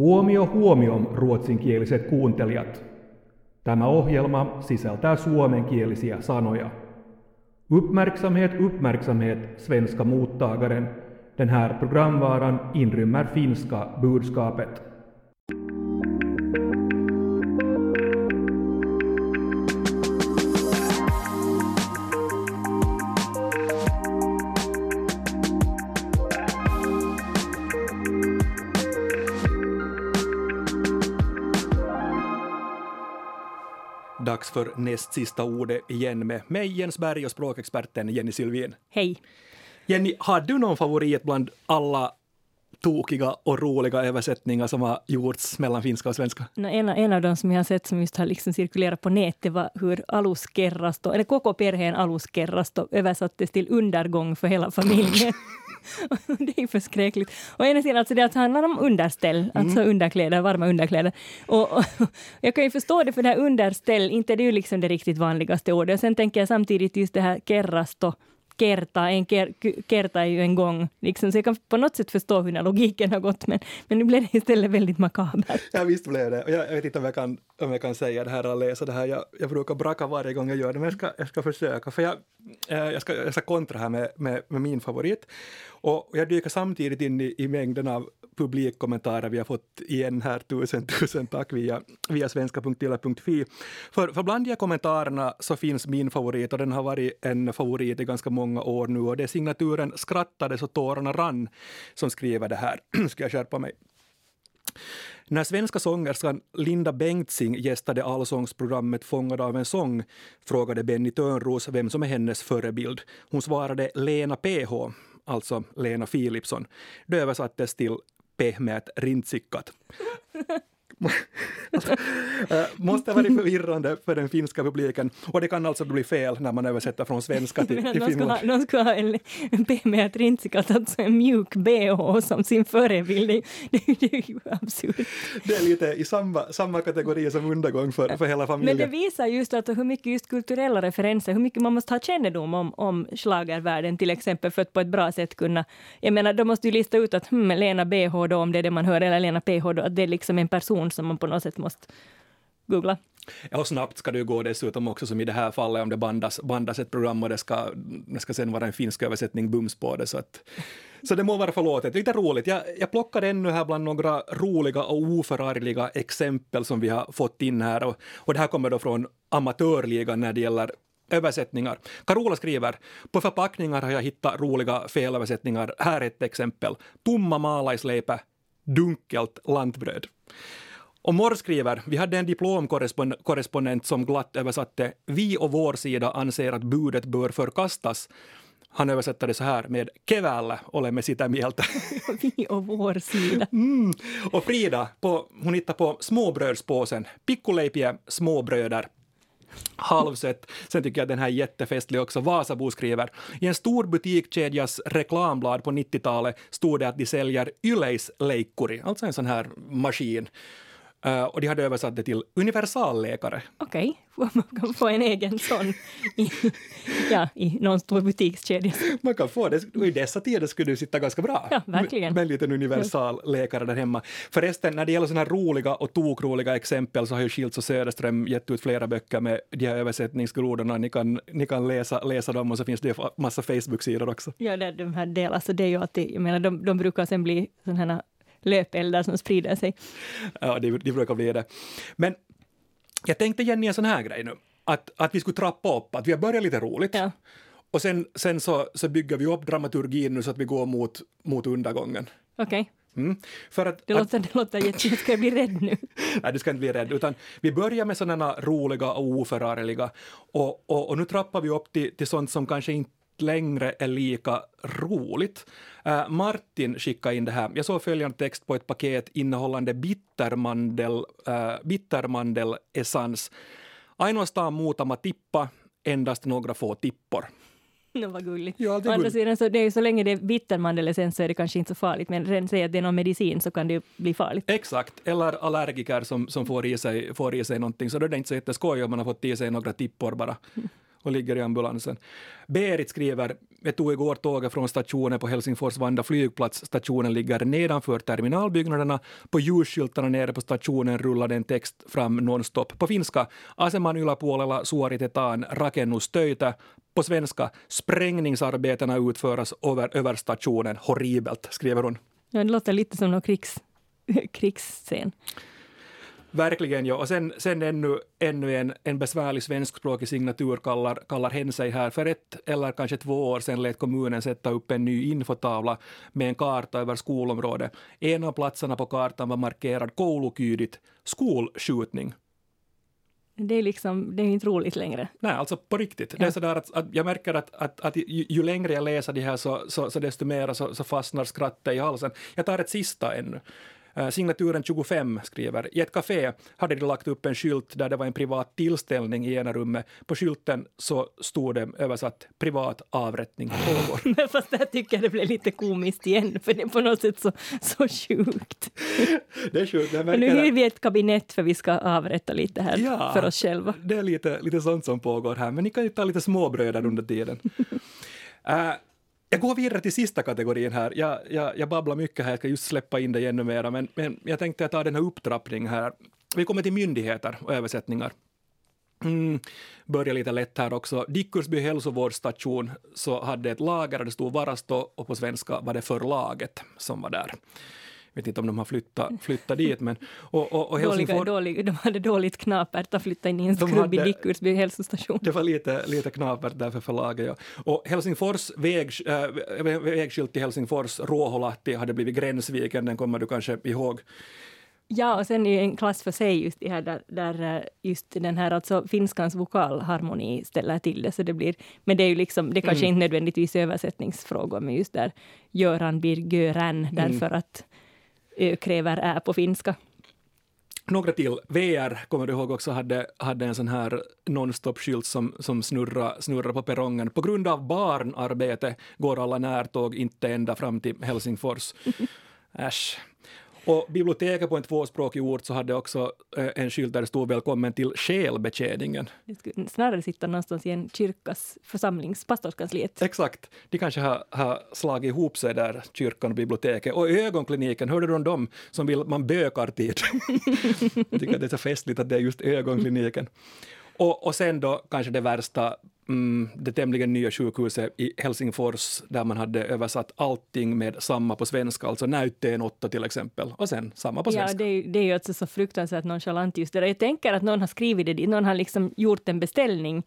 Huomio huomioon ruotsinkieliset kuuntelijat. Tämä ohjelma sisältää suomenkielisiä sanoja. Uppmärksamhet, uppmärksamhet, svenska mottagaren. Den här programvaran inrymmer finska budskapet. Dags för näst sista ordet igen med mig Jens Berg och språkexperten Jenny Sylvin. Hej. Jenny, har du någon favorit bland alla tokiga och roliga översättningar som har gjorts mellan finska och svenska? No, en, en av dem som jag har sett som just har liksom cirkulerat på nätet var hur aluskerrasto, eller koko perheen aluskerrasto översattes till undergång för hela familjen. det är förskräckligt. Och ena sidan, alltså det handlar om underställ, mm. alltså underkläder, varma underkläder. Och, och, jag kan ju förstå det, för det här underställ, inte det är ju liksom det riktigt vanligaste ordet. Och sen tänker jag samtidigt just det här kerrasto, kerta, en ker, kerta är ju en gång. Liksom, så jag kan på något sätt förstå hur logiken har gått, men, men nu blev det istället väldigt makabert. Ja, visst blev det. Jag, jag vet inte om jag, kan, om jag kan säga det här eller läsa det här. Jag, jag brukar braka varje gång jag gör det, men jag ska, jag ska försöka. För jag, eh, jag, ska, jag ska kontra här med, med, med min favorit. Och jag dyker samtidigt in i, i mängden av publikkommentarer vi har fått igen här. Tusen, tusen tack via, via svenska.yla.fi. För, för bland de här kommentarerna så finns min favorit och den har varit en favorit i ganska många många år nu och det är signaturen Skrattade så tårarna rann som skriver det här. Ska jag skärpa mig? När svenska sångerskan Linda Bengtzing gästade allsångsprogrammet Fångad av en sång frågade Benny Törnros vem som är hennes förebild. Hon svarade Lena PH, alltså Lena Philipsson. Det översattes till pehmeät rintsikkat. alltså, äh, måste vara förvirrande för den finska publiken och det kan alltså bli fel när man översätter från svenska till, till finland. Någon skulle ha en, en rintsikkat, alltså en mjuk bh som sin förebild. Det, det, är ju absurt. Det är lite i samma, samma kategori som undergång för, för hela familjen. Men det visar just att hur mycket just kulturella referenser, hur mycket man måste ha kännedom om, om schlagervärlden till exempel för att på ett bra sätt kunna, jag menar, då måste du lista ut att hmm, Lena BH då, om det är det man hör, eller Lena PH då, att det är liksom en person som man på något sätt måste googla. Ja, och snabbt ska det ju gå dessutom också som i det här fallet om det bandas, bandas ett program och det ska, det ska sen vara en finsk översättning bums på det. Så, att, så det må vara förlåtet. Lite roligt. Jag, jag plockar ännu här bland några roliga och oförargliga exempel som vi har fått in här. Och, och det här kommer då från amatörligan när det gäller översättningar. Carola skriver, på förpackningar har jag hittat roliga felöversättningar. Här är ett exempel. Tomma malaisleipä, dunkelt lantbröd. Och Morr skriver, vi hade en diplomkorrespondent som glatt översatte vi och vår sida anser att budet bör förkastas. Han översätter det så här med keväällä olemme sitä mieltä. vi och vår sida. Mm. Och Frida, på, hon hittar på småbrödspåsen, pikkuleipiä småbröder. Halvsett. Sen tycker jag den här är jättefestlig också. Vasabo skriver, i en stor butikkedjas reklamblad på 90-talet stod det att de säljer yleisleikkuri, alltså en sån här maskin. Uh, och de hade översatt det till universalläkare. Okej, okay. man kan få en egen sån i, ja, i någon stor butikskedja. Man kan få det, och i dessa tider skulle det sitta ganska bra. Ja, verkligen. Med en liten universalläkare där hemma. Förresten, när det gäller sådana roliga och tokroliga exempel så har ju Schilds och Söderström gett ut flera böcker med de här översättningsgrodorna. Ni kan, ni kan läsa, läsa dem och så finns det massa Facebook-sidor också. Ja, det, de här delas, alltså det är ju alltid, jag menar de, de brukar sen bli sådana här löpeldar som sprider sig. Ja, det, det brukar bli det. Men jag tänkte Jenny en sån här grej nu, att, att vi skulle trappa upp, att vi har börjat lite roligt. Ja. Och sen, sen så, så bygger vi upp dramaturgin nu så att vi går mot, mot undergången. Okej. Okay. Mm. För att, det låter, det låter jätte... Ska jag bli rädd nu? Nej, du ska inte bli rädd, utan vi börjar med sådana roliga och oförargliga och, och, och, nu trappar vi upp till, till sånt som kanske inte längre är lika roligt. Uh, Martin skickade in det här. Jag såg följande text på ett paket innehållande bittermandel, uh, bittermandelessens. Ainoastaan muutama tippa, endast några få tippor. No, vad gulligt. Ja, Å andra sidan, så, det är så länge det är bittermandelessens så är det kanske inte så farligt, men redan säga att det är någon medicin så kan det ju bli farligt. Exakt, eller allergiker som, som får, i sig, får i sig någonting, så då är det inte så jätteskoj om man har fått i sig några tippor bara. Och ligger i ambulansen. Berit skriver, jag tog igår tåget från stationen på Helsingfors Vanda flygplats. Stationen ligger nedanför terminalbyggnaderna. På ljusskyltarna nere på stationen rullade en text fram nonstop. På finska, aseman yläpuolella suoritetaan rakennustöitä. På svenska, sprängningsarbetena utföras över, över stationen. Horribelt, skriver hon. Ja, det låter lite som någon krigs, krigsscen. Verkligen, ja. Och sen, sen ännu, ännu en, en besvärlig svenskspråkig signatur kallar, kallar hen sig här. För ett eller kanske två år sedan lät kommunen sätta upp en ny infotavla med en karta över skolområdet. En av platserna på kartan var markerad koulukydigt skolskjutning. Det är, liksom, det är inte roligt längre. Nej, alltså på riktigt. Ja. Det är sådär att, att jag märker att, att, att ju, ju, längre jag läser de här så, så, så desto mer så, så fastnar skrattet i halsen. Jag tar ett sista ännu. Eh, signaturen 25 skriver, i ett café hade de lagt upp en skylt där det var en privat tillställning i ena rummet. På skylten så stod det översatt privat avrättning pågår. Men fast jag tycker det blev lite komiskt igen, för det är på något sätt så, så sjukt. det är sjukt. Jag nu hyr vi ett kabinett för vi ska avrätta lite här ja, för oss själva. Det är lite, lite sånt som pågår här, men ni kan ju ta lite småbröder under tiden. uh, Jag går vidare till sista kategorin här. Jag, jag, jag babblar mycket här, jag ska just släppa in det ännu mera, men, men jag tänkte ta den här upptrappningen här. Vi kommer till myndigheter och översättningar. Mm, börja lite lätt här också. Dickursby hälsovårdsstation så hade ett lager där det stod Varasto och på svenska var det förlaget som var där vet inte om de har flyttat, flyttat dit. Men, och, och, och Helsingfors, dålig, de hade dåligt knapert att flytta in i en skrubb i Dickursby hälsostation. Det var lite, lite knapert där för förlaget. Ja. Och Helsingfors väg, äh, vägskylt till Helsingfors, Ruoholahti, hade blivit Gränsviken, den kommer du kanske ihåg. Ja, och sen är en klass för sig just det här där, där eh, just den här alltså finskans vokalharmoni ställer till det. Så det blir, men det är ju liksom, det kanske mm. inte nödvändigtvis översättningsfrågor, men just där Göran blir därför mm. att kräver är på finska. Några till. VR, kommer du ihåg också, hade, hade en sån här nonstop-skylt som, som snurrar snurra på perrongen. På grund av barnarbete går alla närtåg inte ända fram till Helsingfors. Äsch. Och biblioteket på en tvåspråkig ort så hade också eh, en skylt där det stod välkommen till själbetjäningen. Det skulle snarare sitta någonstans i en kyrkas församlings, pastorskansliet. Exakt. De kanske har, har slagit ihop sig där, kyrkan och biblioteket. Och ögonkliniken, hörde du om dem som vill man bökar tid? Jag tycker det är så festligt att det är just ögonkliniken. Och, och sen då kanske det värsta, mm, det tämligen nya sjukhuset i Helsingfors där man hade översatt allting med samma på svenska, alltså näytteen åtta till exempel, och sen samma på svenska. Ja, det är, det är ju alltså så fruktansvärt nonchalant just det Jag tänker att någon har skrivit det någon har liksom gjort en beställning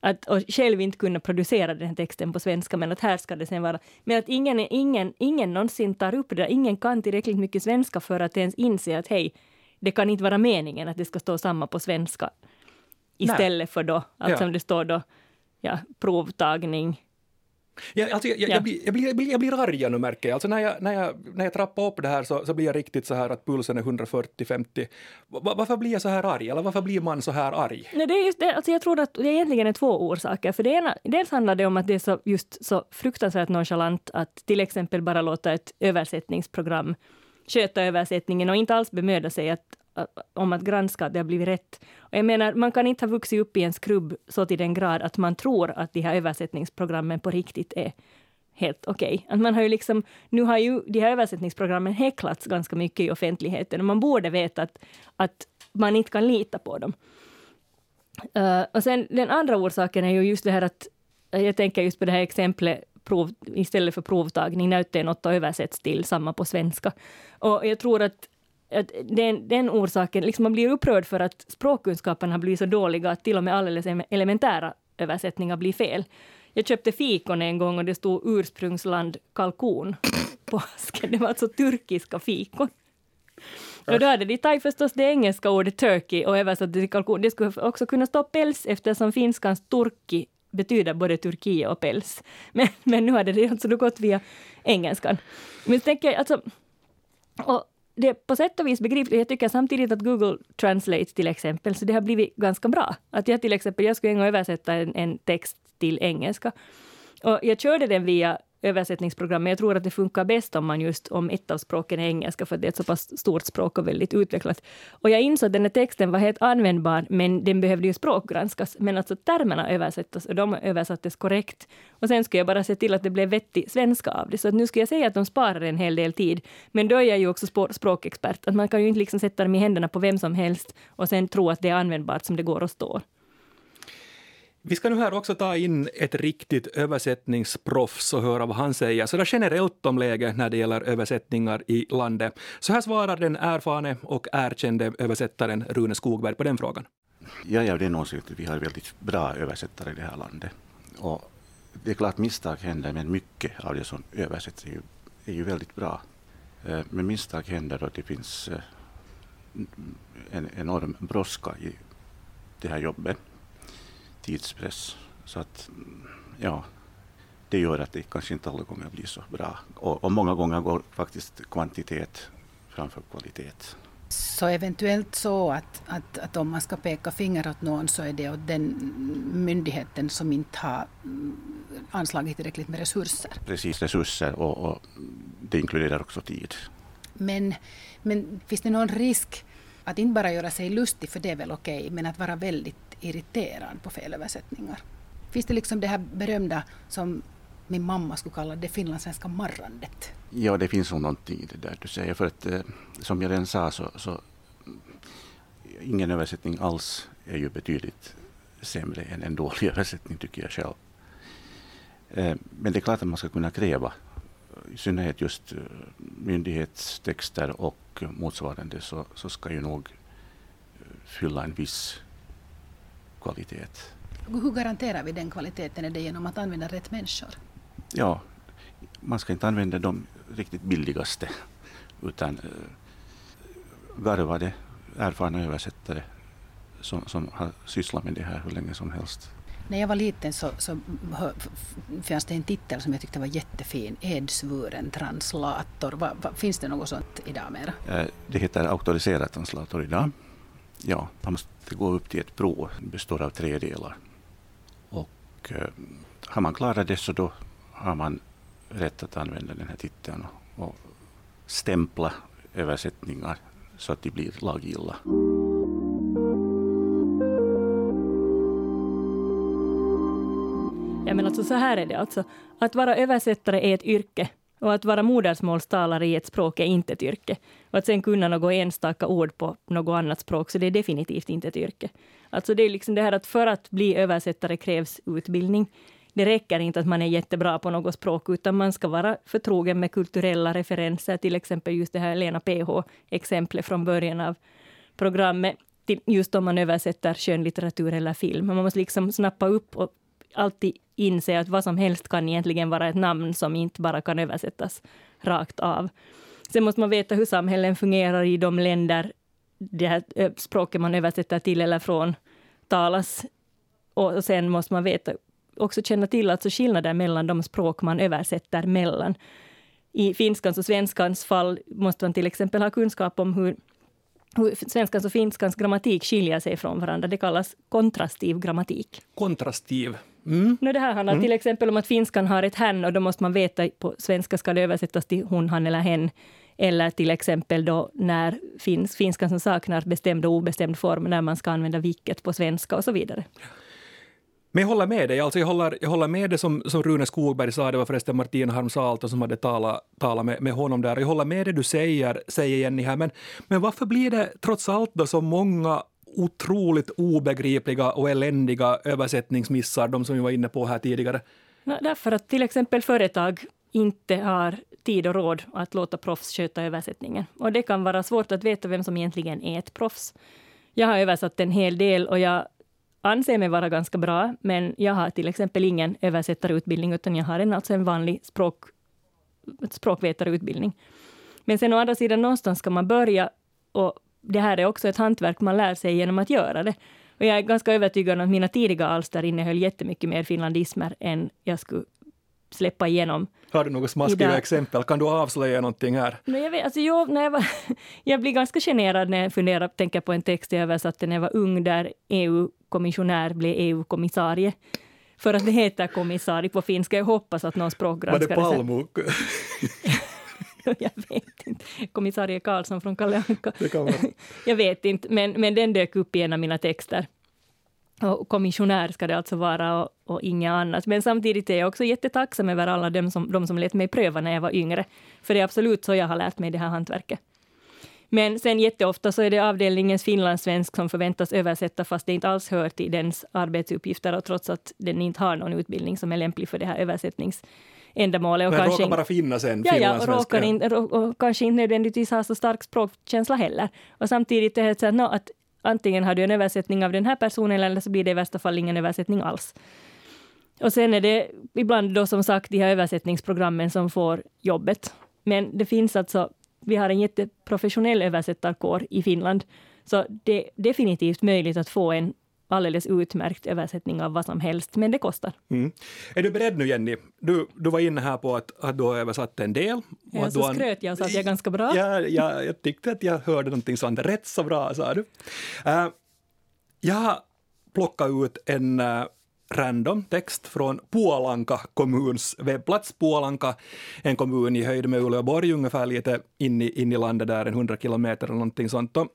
att, och själv inte kunna producera den här texten på svenska, men att här ska det sen vara. Men att ingen, ingen, ingen någonsin tar upp det där, ingen kan tillräckligt mycket svenska för att ens inse att hej, det kan inte vara meningen att det ska stå samma på svenska istället Nej. för då, att ja. som det står då, ja, provtagning. Ja, alltså jag, jag, ja. jag, blir, jag, blir, jag blir arg nu märker jag. Alltså när, jag, när, jag, när jag trappar upp det här så, så blir jag riktigt så här att pulsen är 140-50. Varför blir jag så här arg? Eller varför blir man så här arg? Nej, det är just det, alltså jag tror att det egentligen är två orsaker. För det ena, dels handlar det om att det är så, just så fruktansvärt nonchalant att till exempel bara låta ett översättningsprogram sköta översättningen och inte alls bemöda sig att, Eh, om att granska att det har blivit rätt. Och jag menar, man kan inte ha vuxit upp i en skrubb så till den grad att man tror att de här översättningsprogrammen på riktigt är helt okej. Okay. man har ju liksom, nu har ju de här översättningsprogrammen häcklats ganska mycket i offentligheten och man borde veta att, att man inte kan lita på dem. Uh, och sen den andra orsaken är ju just det här att, eh, jag tänker just på det här exemplet prov, istället för provtagning, när det är näytteenotto översätts till samma på svenska. Och jag tror att den, den orsaken, liksom man blir upprörd för att språkkunskaperna har blivit så dåliga att till och med alldeles elementära översättningar blir fel. Jag köpte fikon en gång och det stod ursprungsland kalkon på asken. Det var alltså turkiska fikon. Och då hade de tagit förstås det engelska ordet turkey och översatt det till kalkon. Det skulle också kunna stå päls eftersom finskans turki betyder både Turkiet och päls. Men, men nu hade det alltså gått via engelskan. Men tänker jag, alltså, och det är på sätt och vis begripligt. Jag tycker samtidigt att Google Translate till exempel, så det har blivit ganska bra. Att jag till exempel, jag skulle en gång översätta en, en text till engelska. Och jag körde den via översättningsprogram, men jag tror att det funkar bäst om man just om ett av språken är engelska, för det är ett så pass stort språk och väldigt utvecklat. Och jag insåg att den här texten var helt användbar, men den behövde ju språkgranskas. Men alltså termerna översättas och de översattes korrekt. Och sen skulle jag bara se till att det blev vettig svenska av det. Så att nu skulle jag säga att de sparar en hel del tid. Men då är jag ju också språkexpert, att man kan ju inte liksom sätta dem i händerna på vem som helst och sen tro att det är användbart som det går att stå. Vi ska nu här också ta in ett riktigt översättningsproffs och höra vad han säger sådär generellt om läget när det gäller översättningar i landet. Så här svarar den erfarne och erkände översättaren Rune Skogberg på den frågan. Jag är av den åsikten att vi har väldigt bra översättare i det här landet. Och det är klart misstag händer, men mycket av det som översätts är ju, är ju väldigt bra. Eh, men misstag händer och det finns eh, en enorm brådska i det här jobbet tidspress. Så att, ja, det gör att det kanske inte alla gånger blir så bra. Och, och många gånger går faktiskt kvantitet framför kvalitet. Så eventuellt så att, att, att om man ska peka finger åt någon så är det åt den myndigheten som inte har mm, anslagit tillräckligt med resurser. Precis, resurser och, och det inkluderar också tid. Men, men finns det någon risk att inte bara göra sig lustig, för det är väl okej, men att vara väldigt irriterad på felöversättningar. Finns det liksom det här berömda som min mamma skulle kalla det finlandssvenska marrandet? Ja, det finns nog någonting i det där du säger. För att eh, som jag redan sa så, så mm, ingen översättning alls är ju betydligt sämre än en dålig översättning tycker jag själv. Eh, men det är klart att man ska kunna kräva, eh, i synnerhet just eh, myndighetstexter och eh, motsvarande, så, så ska ju nog fylla en viss kvalitet. Hur garanterar vi den kvaliteten? Är det genom att använda rätt människor? Ja, man ska inte använda de riktigt billigaste utan uh, garvade, erfarna översättare som, som har sysslat med det här hur länge som helst. När jag var liten så, så fanns det en titel som jag tyckte var jättefin, edsvuren translator. Va, va, finns det något sånt idag mera? Eh, det heter auktoriserad translator idag ja, man måste gå upp till ett prov. Det består av tre delar. Och eh, har man klarat det så då har man rätt att använda den här titeln och, och stämpla översättningar så att de blir laggilla. Ja, men alltså så här är det alltså. Att vara översättare är ett yrke. Och att vara modersmålstalare i ett språk är inte ett yrke. Och att sen kunna något enstaka ord på något annat språk, så det är definitivt inte ett yrke. Alltså det är liksom det här att för att bli översättare krävs utbildning. Det räcker inte att man är jättebra på något språk, utan man ska vara förtrogen med kulturella referenser, till exempel just det här Lena PH-exemplet från början av programmet, just om man översätter skönlitteratur eller film. Man måste liksom snappa upp och alltid inse att vad som helst kan egentligen vara ett namn som inte bara kan översättas rakt av. Sen måste man veta hur samhällen fungerar i de länder det här eh, språket man översätter till eller från talas. Och sen måste man veta, också känna till alltså skillnader mellan de språk man översätter mellan. I finskans och svenskans fall måste man till exempel ha kunskap om hur, hur svenskans och finskans grammatik skiljer sig från varandra. Det kallas kontrastiv grammatik. Kontrastiv. Mm. No, det här handlar mm. till exempel om att finskan har ett hen och då måste man veta på svenska ska det översättas till hon, han eller hen. Eller till exempel då när finsk, finskan som saknar bestämd och obestämd form, när man ska använda vilket på svenska och så vidare. Men jag håller med dig. Alltså jag, håller, jag håller med det som, som Rune Skogberg sa, det var förresten Martin Harmsalto som hade talat, talat med, med honom där. Jag håller med det du säger, säger Jenny här, men, men varför blir det trots allt då så många otroligt obegripliga och eländiga översättningsmissar, de som vi var inne på här tidigare? Därför att till exempel företag inte har tid och råd att låta proffs sköta översättningen. Och det kan vara svårt att veta vem som egentligen är ett proffs. Jag har översatt en hel del och jag anser mig vara ganska bra, men jag har till exempel ingen översättarutbildning, utan jag har en, alltså en vanlig språk, språkvetarutbildning. Men sen å andra sidan, någonstans ska man börja och det här är också ett hantverk man lär sig genom att göra det. Och jag är ganska övertygad om att mina tidiga alster innehöll jättemycket mer finlandismer än jag skulle släppa igenom. Har du några smaskiga idag. exempel? Kan du avslöja någonting här? No, jag, vet, alltså, jag, när jag, var, jag blir ganska generad när jag funderar, tänker på en text jag översatte när jag var ung, där EU-kommissionär blev EU-kommissarie. För att det heter kommissarie på finska. Jag hoppas att någon Var språkgranskare... det Palmo? jag vet inte. Kommissarie Karlsson från Kalle Anka. Jag vet inte, men, men den dök upp i en av mina texter. Och kommissionär ska det alltså vara och, och inget annat. Men samtidigt är jag också jättetacksam över alla de som, de som lät mig pröva när jag var yngre. För det är absolut så jag har lärt mig det här hantverket. Men sen jätteofta så är det avdelningens finlandssvensk som förväntas översätta fast det inte alls hör till dens arbetsuppgifter och trots att den inte har någon utbildning som är lämplig för det här översättningsändamålet. Och Men kanske råkar bara finnas en Ja, ja, och, råkar in, och kanske inte nödvändigtvis har så stark språkkänsla heller. Och samtidigt är det så att, no, att antingen har du en översättning av den här personen eller så blir det i värsta fall ingen översättning alls. Och sen är det ibland då som sagt de här översättningsprogrammen som får jobbet. Men det finns alltså, vi har en jätteprofessionell översättarkår i Finland, så det är definitivt möjligt att få en alldeles utmärkt översättning av vad som helst, men det kostar. Mm. Är du beredd nu Jenny? Du, du var inne här på att, att du har översatt en del. och Ja, så du skröt jag och sa att jag är ganska bra. Ja, ja, jag tyckte att jag hörde någonting sånt. Rätt så bra, sa du. Uh, jag har plockat ut en uh, random text från Puolanka kommuns webbplats. Puolanka, en kommun i höjd med Uleåborg, ungefär lite in i, in i landet där, en 100 kilometer eller någonting sånt. Och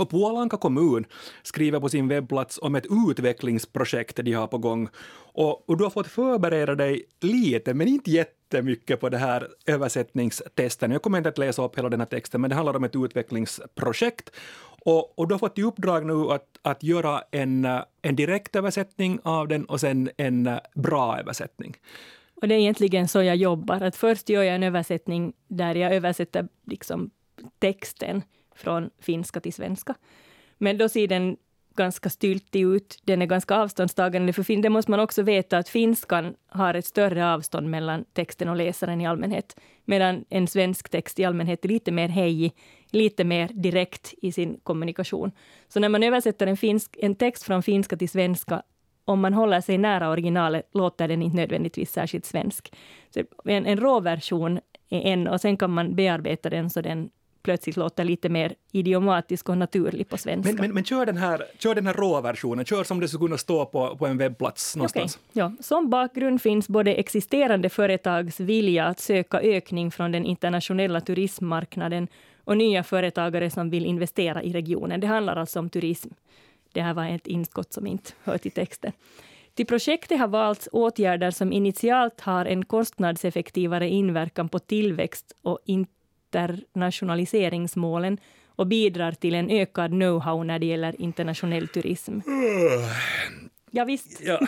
och Puolanka kommun skriver på sin webbplats om ett utvecklingsprojekt de har på gång. Och, och du har fått förbereda dig lite, men inte jättemycket på det här översättningstesten. Jag kommer inte att läsa upp hela den här texten, men det handlar om ett utvecklingsprojekt. Och, och du har fått i uppdrag nu att, att göra en, en direktöversättning av den och sen en bra översättning. Och det är egentligen så jag jobbar. Att först gör jag en översättning där jag översätter liksom texten från finska till svenska. Men då ser den ganska styltig ut. Den är ganska avståndstagande. För det måste man också veta att finskan har ett större avstånd mellan texten och läsaren i allmänhet. Medan en svensk text i allmänhet är lite mer hejig, lite mer direkt i sin kommunikation. Så när man översätter en, finsk, en text från finska till svenska om man håller sig nära originalet låter den inte nödvändigtvis särskilt svensk. Så en, en råversion är en och sen kan man bearbeta den så den plötsligt låter lite mer idiomatisk och naturlig på svenska. Men, men, men kör, den här, kör den här råversionen, kör som det skulle kunna stå på, på en webbplats någonstans. Okej, ja. Som bakgrund finns både existerande företags vilja att söka ökning från den internationella turismmarknaden och nya företagare som vill investera i regionen. Det handlar alltså om turism. Det här var ett inskott som inte hör till texten. Till projektet har valts åtgärder som initialt har en kostnadseffektivare inverkan på tillväxt och internationaliseringsmålen och bidrar till en ökad know-how när det gäller internationell turism. Ja, visst. Ja,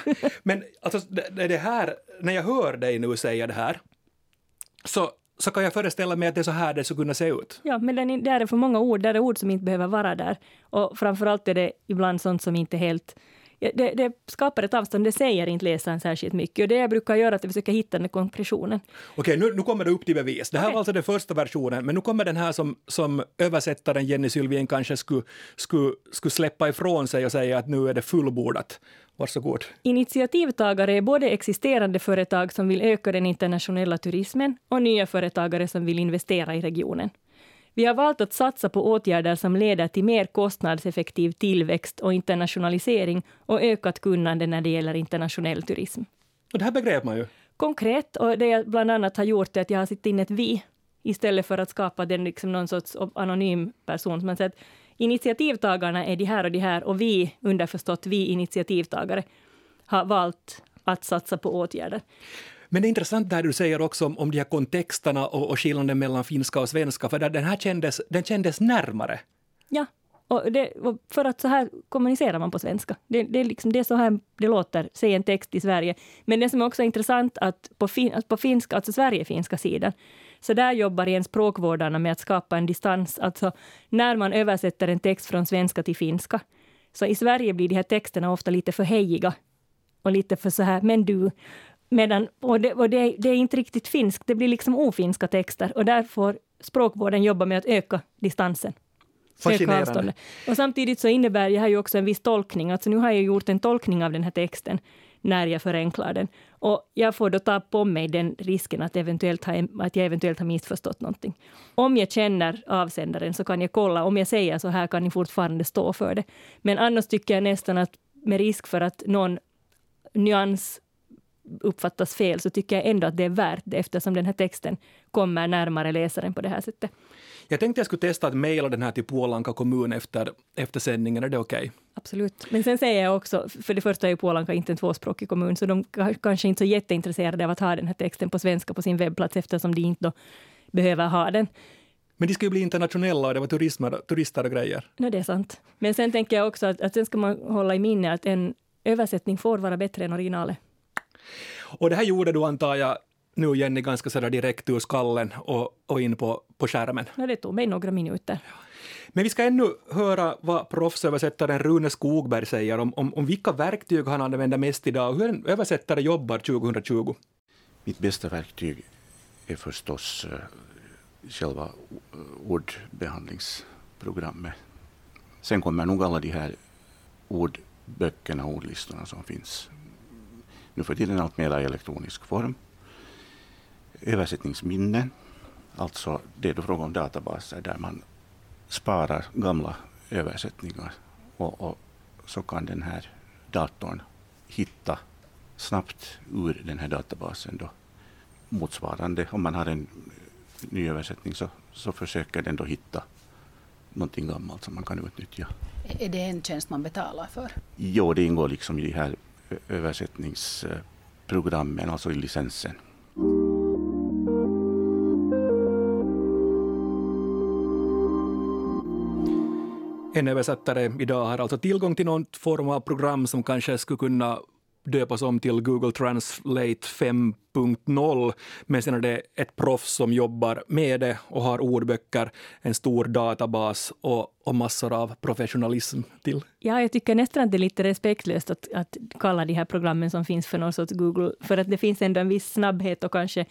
men alltså, det, det det här, när jag hör dig nu säga det här, så, så kan jag föreställa mig att det är så här det skulle kunna se ut. Ja, men den, är- där är för många ord. Där är ord som inte behöver vara där. Och framförallt är det ibland sånt som inte helt... Det, det skapar ett avstånd, det säger inte läsaren särskilt mycket. Och det jag brukar göra är att jag försöker hitta den konkretionen. Okej, nu, nu kommer det upp till bevis. Det här Okej. var alltså den första versionen, men nu kommer den här som, som översättaren Jenny Sylvien kanske skulle, skulle, skulle släppa ifrån sig och säga att nu är det fullbordat. Varsågod. Initiativtagare är både existerande företag som vill öka den internationella turismen och nya företagare som vill investera i regionen. Vi har valt att satsa på åtgärder som leder till mer kostnadseffektiv tillväxt och internationalisering och ökat kunnande när det gäller internationell turism. Och det här begrep man ju. konkret. Och det jag bland annat har gjort är att jag har satt in ett vi istället för att skapa den liksom någon sorts anonym person. Så Man säger att initiativtagarna är de här och de här och vi, underförstått vi initiativtagare, har valt att satsa på åtgärder. Men det är intressant det här du säger också om, om de här kontexterna och, och skillnaden mellan finska och svenska, för den här kändes, den kändes närmare. Ja, och, det, och för att så här kommunicerar man på svenska. Det, det, är liksom, det är så här det låter, säg en text i Sverige. Men det som är också intressant att på, fin, att på finska, alltså Sverigefinska sidan, så där jobbar igen språkvårdarna med att skapa en distans. Alltså när man översätter en text från svenska till finska, så i Sverige blir de här texterna ofta lite för hejiga och lite för så här, men du. Medan, och det, och det, det är inte riktigt finskt, det blir liksom ofinska texter och där får språkvården jobba med att öka distansen. Fascinerande. Och samtidigt så innebär det här ju också en viss tolkning. Alltså nu har jag gjort en tolkning av den här texten när jag förenklar den. Och jag får då ta på mig den risken att, eventuellt ha, att jag eventuellt har missförstått någonting. Om jag känner avsändaren så kan jag kolla. Om jag säger så här kan ni fortfarande stå för det. Men annars tycker jag nästan att med risk för att någon nyans uppfattas fel så tycker jag ändå att det är värt det eftersom den här texten kommer närmare läsaren på det här sättet. Jag tänkte jag skulle testa att mejla den här till Puolanka kommun efter, efter sändningen. Är det okej? Okay? Absolut. Men sen säger jag också, för det första är ju Puolanka inte en tvåspråkig kommun, så de kanske inte är så jätteintresserade av att ha den här texten på svenska på sin webbplats eftersom de inte behöver ha den. Men de ska ju bli internationella och det var turister, turister och grejer. No, det är sant. Men sen tänker jag också att, att sen ska man hålla i minne att en översättning får vara bättre än originalet. Och det här gjorde du, antar jag, nu Jenny, ganska sådär direkt ur skallen och, och in på, på skärmen. No, det tog mig några minuter. Men vi ska ännu höra vad proffsöversättaren Rune Skogberg säger om, om, om vilka verktyg han använder mest idag och hur en översättare jobbar 2020. Mitt bästa verktyg är förstås uh, själva ordbehandlingsprogrammet. Sen kommer nog alla de här ordböckerna och ordlistorna som finns nu för tiden allt mer i elektronisk form. Översättningsminnen, alltså det är då fråga om databaser där man sparar gamla översättningar och, och så kan den här datorn hitta snabbt ur den här databasen då motsvarande, om man har en ny översättning så, så försöker den då hitta någonting gammalt som man kan utnyttja. Är det en tjänst man betalar för? Jo, det ingår liksom i de här översättningsprogrammen, alltså i licensen. En översättare idag har alltså tillgång till någon form av program som kanske skulle kunna döpas om till Google Translate 5.0. Men sen är det ett proffs som jobbar med det och har ordböcker, en stor databas och, och massor av professionalism till. Ja, jag tycker nästan att det är lite respektlöst att, att kalla de här programmen som finns för någon sorts Google, för att det finns ändå en viss snabbhet och kanske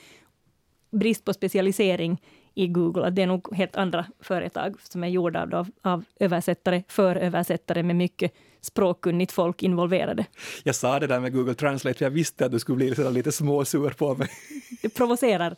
brist på specialisering i Google, att det är nog helt andra företag som är gjorda av, av översättare för översättare med mycket språkkunnigt folk involverade. Jag sa det där med Google Translate för jag visste att du skulle bli lite småsur på mig. Det provocerar.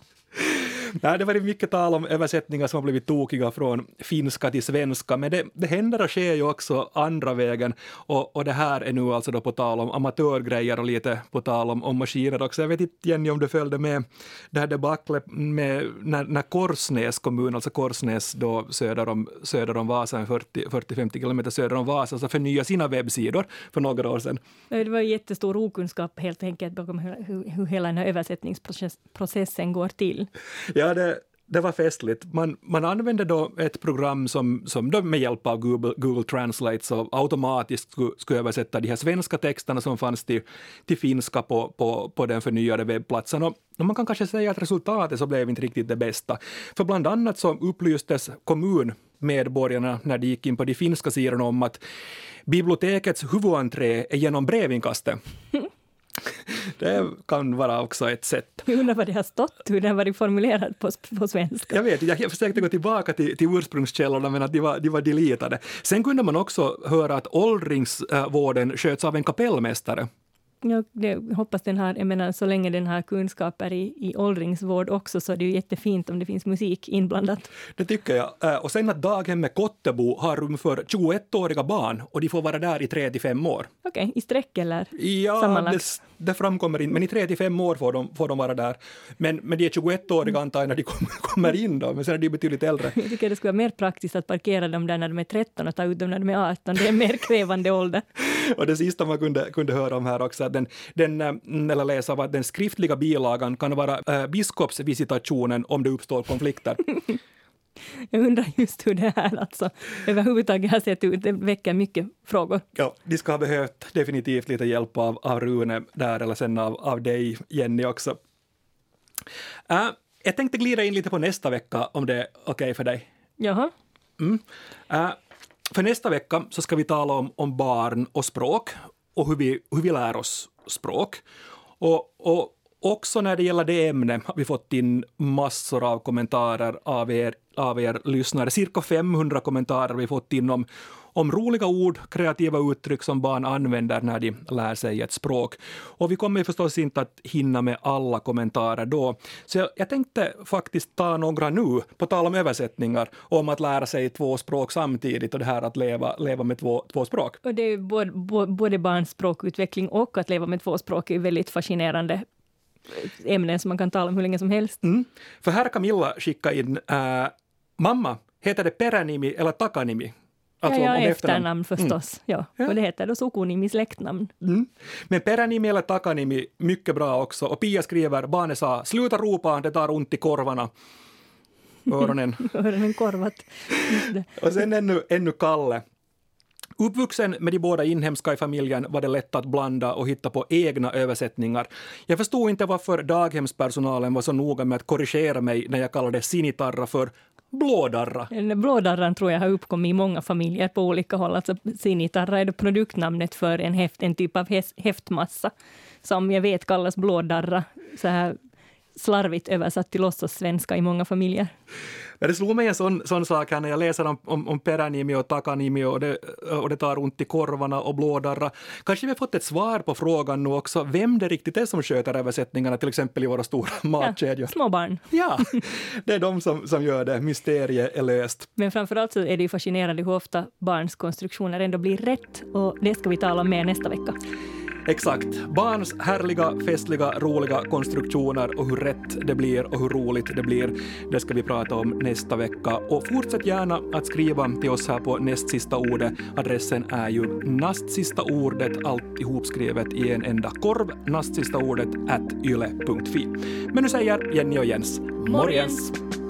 Nej, det varit mycket tal om översättningar som har blivit tokiga från finska till svenska, men det, det händer och sker ju också andra vägen. Och, och det här är nu alltså då på tal om amatörgrejer och lite på tal om, om maskiner också. Jag vet inte Jenny om du följde med det här debaclet med när, när Korsnäs kommun, alltså Korsnäs då söder om, söder om Vasa, 40-50 kilometer söder om Vasa, så förnya sina webbsidor för några år sedan. Det var jättestor okunskap helt enkelt bakom hur, hur hela den här översättningsprocessen går till. Ja, det, det var festligt. Man, man använde då ett program som, som då med hjälp av Google, Google Translate så automatiskt skulle, skulle översätta de här svenska texterna som fanns till, till finska på, på, på den förnyade webbplatsen. Och, och man kan kanske säga att resultatet så blev inte riktigt det bästa. För bland annat så upplystes kommunmedborgarna när de gick in på de finska sidorna om att bibliotekets huvudentré är genom brevinkastet. Det kan vara också ett sätt. Jag undrar vad det har stått, hur det har varit formulerat på, på svenska. Jag vet jag försökte gå tillbaka till, till ursprungskällorna men att de var, de var deletade. Sen kunde man också höra att åldringsvården sköts av en kapellmästare. Ja, det, hoppas den har, jag menar så länge den har kunskaper i, i åldringsvård också så är det ju jättefint om det finns musik inblandat. Det tycker jag. Äh, och sen att daghemmet Kottebo har rum för 21-åriga barn och de får vara där i 3 till 5 år. Okej, okay, i sträck eller Ja, det, det, framkommer inte, men i 3 till 5 år får de, får de vara där. Men, men de är 21-åriga antar jag när de kommer, kommer in då, men sen är de betydligt äldre. Jag tycker det skulle vara mer praktiskt att parkera dem där när de är 13 och ta ut dem när de är 18. Det är en mer krävande ålder. och det sista man kunde, kunde höra om här också, att den, den, eh, eller läsa av att den skriftliga bilagan kan vara äh, biskopsvisitationen om det uppstår konflikter. Jag undrar just hur det här alltså överhuvudtaget har sett ut. Det väcker mycket frågor. Ja, de ska ha behövt definitivt lite hjälp av, av Rune där, eller sen av, av dig, Jenny, också. Uh, jag tänkte glida in lite på nästa vecka, om det är okej okay för dig. Jaha. Mm. Uh, för nästa vecka så ska vi tala om, om barn och språk och hur vi, hur vi lär oss språk. Och, och, också när det gäller det ämnet har vi fått in massor av kommentarer av er, av er lyssnare. Cirka 500 kommentarer har vi fått in om, om roliga ord, kreativa uttryck som barn använder när de lär sig ett språk. Och vi kommer förstås inte att hinna med alla kommentarer då. Så jag, jag tänkte faktiskt ta några nu, på tal om översättningar, om att lära sig två språk samtidigt och det här att leva, leva med två, två språk. Och det är både, både barns språkutveckling och att leva med två språk är väldigt fascinerande ämnen som man kan tala om hur länge som helst. Mm. För här Camilla skicka in, äh, mamma, heter det peränimi eller takanimi? Alltså ja, ja efternamn, förstås. Mm. Ja. ja. Och det heter då sukunimi, släktnamn. Mm. Men peränimi eller takanimi, mycket bra också. Och Pia skriver, barnet sa, sluta ropa, det tar ont i korvarna. Öronen. Öronen korvat. och sen ännu, ännu Kalle. Uppvuxen med de båda inhemska i familjen var det lätt att blanda och hitta på egna översättningar. Jag förstod inte varför daghemspersonalen var så noga med att korrigera mig när jag kallade sinitarra för blådarra. Blådarran tror jag har uppkommit i många familjer på olika håll. Alltså sinitarra är produktnamnet för en, häft, en typ av häftmassa som jag vet kallas blådarra, så här slarvigt översatt till låtsassvenska i många familjer. Det slog mig en sån, sån sak här när jag läser om, om, om Peranimi och Takanimi och det, och det tar ont i korvarna och blådarra. Kanske vi har fått ett svar på frågan nu också, vem det riktigt är som sköter översättningarna, till exempel i våra stora matkedjor. Ja, små barn. Ja, det är de som, som gör det. Mysteriet är löst. Men framförallt så är det ju fascinerande hur ofta barns konstruktioner ändå blir rätt och det ska vi tala om mer nästa vecka. Exakt. Barns härliga, festliga, roliga konstruktioner och hur rätt det blir och hur roligt det blir. Det ska vi prata om nästa vecka. Och fortsätt gärna att skriva till oss här på näst sista ordet. Adressen är ju nastsista ordet, allt ihopskrivet i en enda korv, nastsista ordet at yle.fi. Men nu säger Jenny och Jens morgens! morgens.